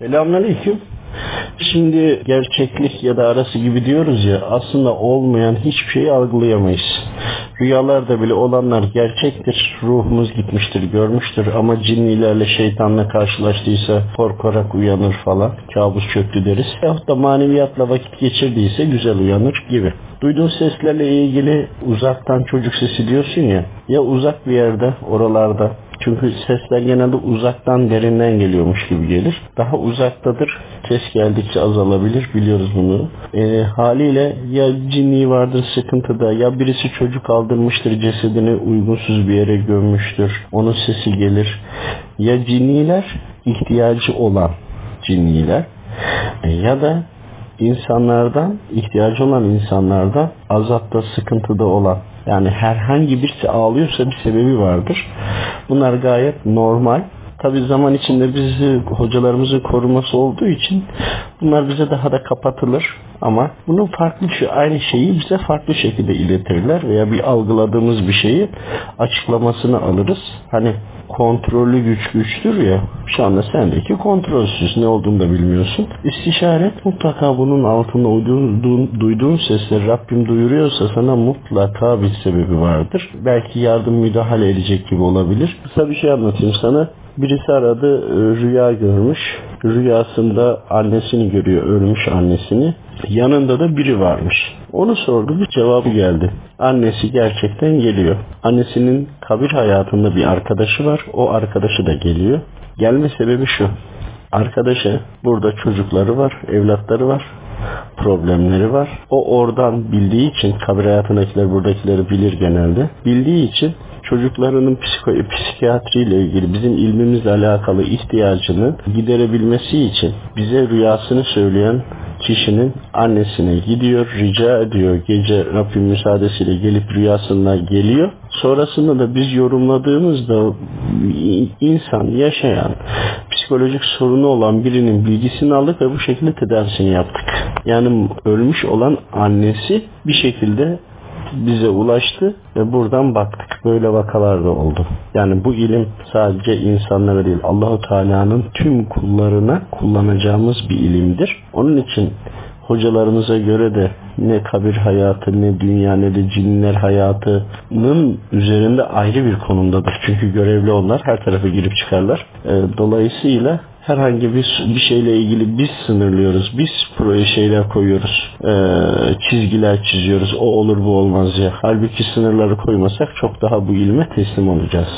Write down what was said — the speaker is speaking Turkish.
Selamünaleyküm. Şimdi gerçeklik ya da arası gibi diyoruz ya aslında olmayan hiçbir şeyi algılayamayız. Rüyalarda bile olanlar gerçektir. Ruhumuz gitmiştir, görmüştür ama cinnilerle şeytanla karşılaştıysa korkarak uyanır falan. Kabus çöktü deriz. Yahut da maneviyatla vakit geçirdiyse güzel uyanır gibi. Duyduğun seslerle ilgili uzaktan çocuk sesi diyorsun ya. Ya uzak bir yerde, oralarda çünkü sesler genelde uzaktan derinden geliyormuş gibi gelir. Daha uzaktadır. Ses geldikçe azalabilir. Biliyoruz bunu. E, haliyle ya cinliği vardır sıkıntıda ya birisi çocuk aldırmıştır cesedini uygunsuz bir yere gömmüştür. Onun sesi gelir. Ya cinniler ihtiyacı olan cinniler e, ya da insanlardan, ihtiyacı olan insanlardan azapta, sıkıntıda olan yani herhangi birisi ağlıyorsa bir sebebi vardır. Bunlar gayet normal. Tabi zaman içinde bizi hocalarımızın koruması olduğu için bunlar bize daha da kapatılır. Ama bunun farklı şu aynı şeyi bize farklı şekilde iletirler veya bir algıladığımız bir şeyi açıklamasını alırız. Hani kontrollü güç güçtür ya. Şu anda sendeki kontrolsüz. Ne olduğunu da bilmiyorsun. İstişaret mutlaka bunun altında duyduğun, duyduğun sesleri Rabbim duyuruyorsa sana mutlaka bir sebebi vardır. Belki yardım müdahale edecek gibi olabilir. Kısa bir şey anlatayım sana. Birisi aradı rüya görmüş. Rüyasında annesini görüyor, ölmüş annesini. Yanında da biri varmış. Onu sordu bir cevabı geldi. Annesi gerçekten geliyor. Annesinin kabir hayatında bir arkadaşı var. O arkadaşı da geliyor. Gelme sebebi şu. Arkadaşı burada çocukları var, evlatları var problemleri var. O oradan bildiği için kabir hayatındakiler buradakileri bilir genelde. Bildiği için çocuklarının psiko, psikiyatriyle ilgili bizim ilmimizle alakalı ihtiyacını giderebilmesi için bize rüyasını söyleyen kişinin annesine gidiyor, rica ediyor. Gece Rabbim müsaadesiyle gelip rüyasına geliyor. Sonrasında da biz yorumladığımızda insan, yaşayan, psikolojik sorunu olan birinin bilgisini aldık ve bu şekilde tedavisini yaptık. Yani ölmüş olan annesi bir şekilde bize ulaştı ve buradan baktık. Böyle vakalar da oldu. Yani bu ilim sadece insanlara değil Allahu Teala'nın tüm kullarına kullanacağımız bir ilimdir. Onun için hocalarımıza göre de ne kabir hayatı ne dünya ne de cinler hayatının üzerinde ayrı bir konumdadır. Çünkü görevli onlar her tarafa girip çıkarlar. Dolayısıyla herhangi bir, bir şeyle ilgili biz sınırlıyoruz. Biz proje şeyler koyuyoruz. Ee, çizgiler çiziyoruz. O olur bu olmaz ya. Halbuki sınırları koymasak çok daha bu ilme teslim olacağız.